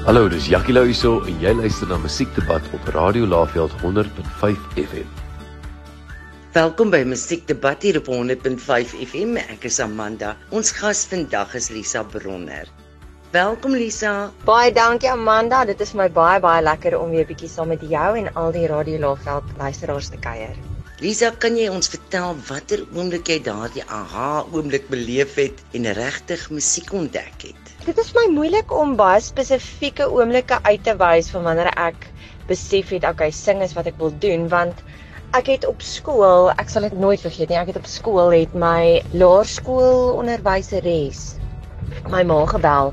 Hallo, dis Jackie Lou hierso en jy luister na Musiekdebat op Radio Laveld 100.5 FM. Welkom by Musiekdebat hier op 100.5 FM. Ek is Amanda. Ons gas vandag is Lisa Bronner. Welkom Lisa. Baie dankie Amanda. Dit is my baie baie lekker om weer bietjie saam met jou en al die Radio Laveld luisteraars te kuier. Lisa, kan jy ons vertel watter oomblik jy daardie aha oomblik beleef het en regtig musiek ontdek het? Dit is my moeilik om baie spesifieke oomblikke uit te wys van wanneer ek besef het okay, sing is wat ek wil doen want ek het op skool, ek sal dit nooit vergeet nie, ek het op skool het my laerskool onderwyseres my ma gebel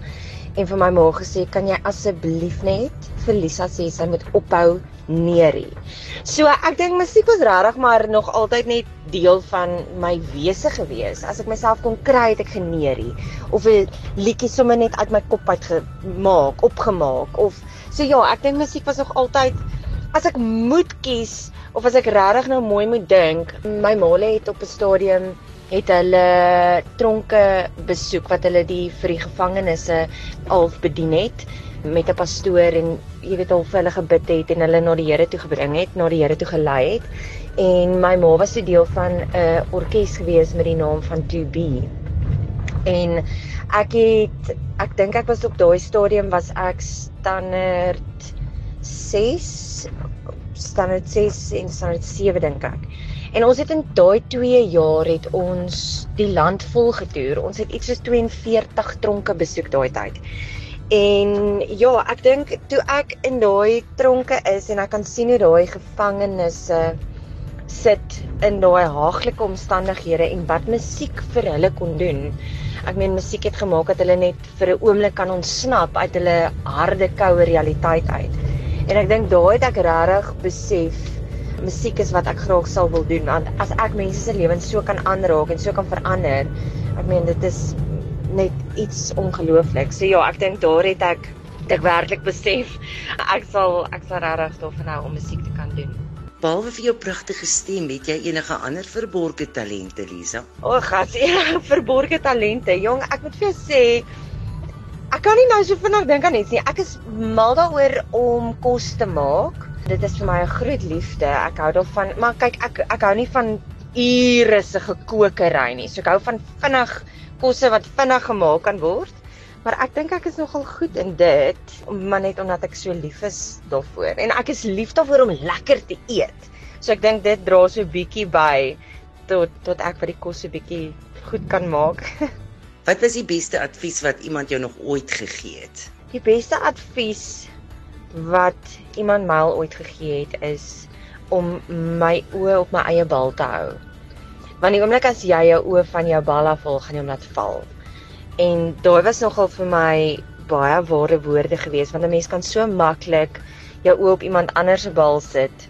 en vir my ma gesê, "Kan jy asseblief net vir Lisa sê sy moet ophou neerie. So ek dink musiek was regtig maar nog altyd net deel van my wese gewees. As ek myself kon kry het ek geneerie of 'n liedjie sommer net uit my kop uit gemaak, opgemaak of so ja, ek dink musiek was nog altyd as ek moet kies of as ek regtig nou mooi moet dink, my ma het op 'n stadium het hulle tronke besoek wat hulle die vir die gevangenes al bedien het met 'n pastoor en jy weet al vir hulle gebid het en hulle na die Here toe gebring het, na die Here toe gelei het. En my ma was 'n deel van 'n orkes gewees met die naam van 2B. En ek het ek dink ek was op daai stadium was ek standaard 6 standaard 6 en standaard 7 dink ek. En ons het in daai 2 jaar het ons die land vol getoer. Ons het iets soos 42 tronke besoek daai tyd. En ja, ek dink toe ek in daai tronke is en ek kan sien hoe daai gevangenes sit in daai haaglike omstandighede en wat musiek vir hulle kon doen. Ek meen musiek het gemaak dat hulle net vir 'n oomblik kan ontsnap uit hulle harde koue realiteit uit. En ek dink daai het ek regtig besef musiek is wat ek graag sal wil doen want as ek mense se lewens so kan aanraak en so kan verander, ek meen dit is net iets ongelooflik. So ja, ek dink daar het ek ek werklik besef ek sal ek sal regtig daarvan hou om musiek te kan doen. Behalwe vir jou pragtige stem, het jy enige ander verborgde talente, Lisa? O, oh, gas, enige verborgde talente. Jong, ek moet vir jou sê ek kan nie nou so vinnig dink aan iets nie. Ek is mal daaroor om kos te maak. Dit is vir my 'n groot liefde. Ek hou daarvan, maar kyk, ek ek hou nie van ure se gekookery nie. So ek hou van vinnig kosse wat vinnig gemaak kan word. Maar ek dink ek is nogal goed in dit, maar net omdat ek so lief is daarvoor. En ek is lief daarvoor om lekker te eet. So ek dink dit dra so bietjie by tot tot ek vir die kos 'n bietjie goed kan maak. wat was die beste advies wat iemand jou nog ooit gegee het? Die beste advies wat iemand my ooit gegee het is om my oë op my eie bal te hou. Want die oomblik as jy jou oë van jou bal af wil, gaan jy hom laat val. En daai was nogal vir my baie ware woorde geweest want 'n mens kan so maklik jou oë op iemand anders se bal sit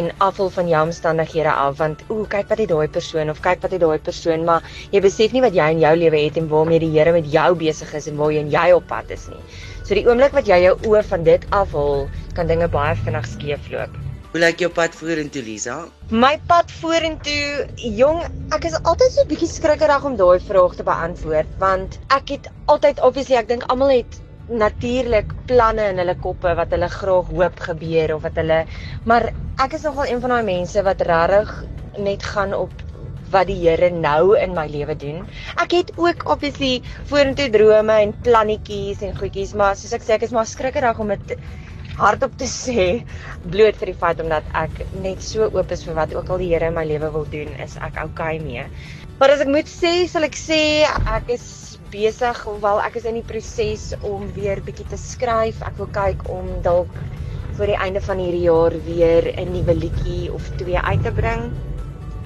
en afval van jou omstandighede af want ooh kyk wat het daai persoon of kyk wat het daai persoon maar jy besef nie wat jy in jou lewe het en waarmee die Here met jou besig is en waar jy jy op pad is nie. So die oomblik wat jy jou oë van dit afhaal, kan dinge baie vinnig skeefloop. Hoe lyk jou pad vorentoe, Lisa? My pad vorentoe, jong, ek is altyd so 'n bietjie skrikkerig om daai vraag te beantwoord want ek het altyd obviously ek dink almal het natuurlik planne in hulle koppe wat hulle graag hoop gebeur of wat hulle maar ek is nogal een van daai mense wat regtig net gaan op wat die Here nou in my lewe doen. Ek het ook obviously vorentoe drome en plannetjies en goedjies, maar soos ek sê, ek is maar skrikkerig om dit hardop te sê bloot vir die feit omdat ek net so oop is vir wat ook al die Here in my lewe wil doen, is ek okay mee. Maar as ek moet sê, sal ek sê ek is besig hoewel ek is in die proses om weer bietjie te skryf. Ek wil kyk om dalk voor die einde van hierdie jaar weer 'n nuwe liedjie of twee uit te bring.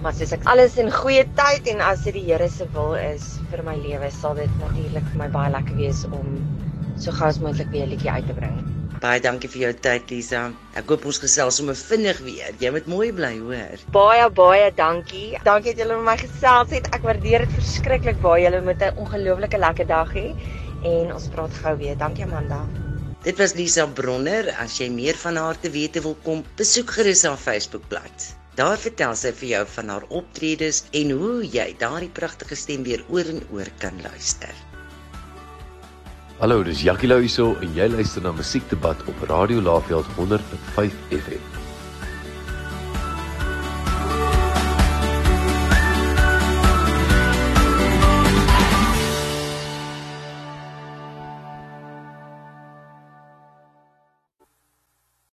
Maar soos ek alles in goeie tyd en as dit die Here se wil is vir my lewe, sal dit natuurlik vir my baie lekker wees om so gou as moontlik weer 'n liedjie uit te bring. Baie dankie vir jou tyd Lisa. Ek hoop ons gesels sommer vinnig weer. Jy moet mooi bly, hoor. Baie baie dankie. Dankie dat julle met my gesels het. Ek waardeer dit verskriklik baie. Julle moet 'n ongelooflike lekker dag hê en ons praat gou weer. Dankie Amanda. Dit was Lisa Bronner. As jy meer van haar te wete wil kom, besoek gerus haar Facebookblad. Daar vertel sy vir jou van haar optredes en hoe jy daardie pragtige stem weer oor en oor kan luister. Hallo, dis Jackie Lou hierso en jy luister na Musiekdebat op Radio Laveld 100.5 FM.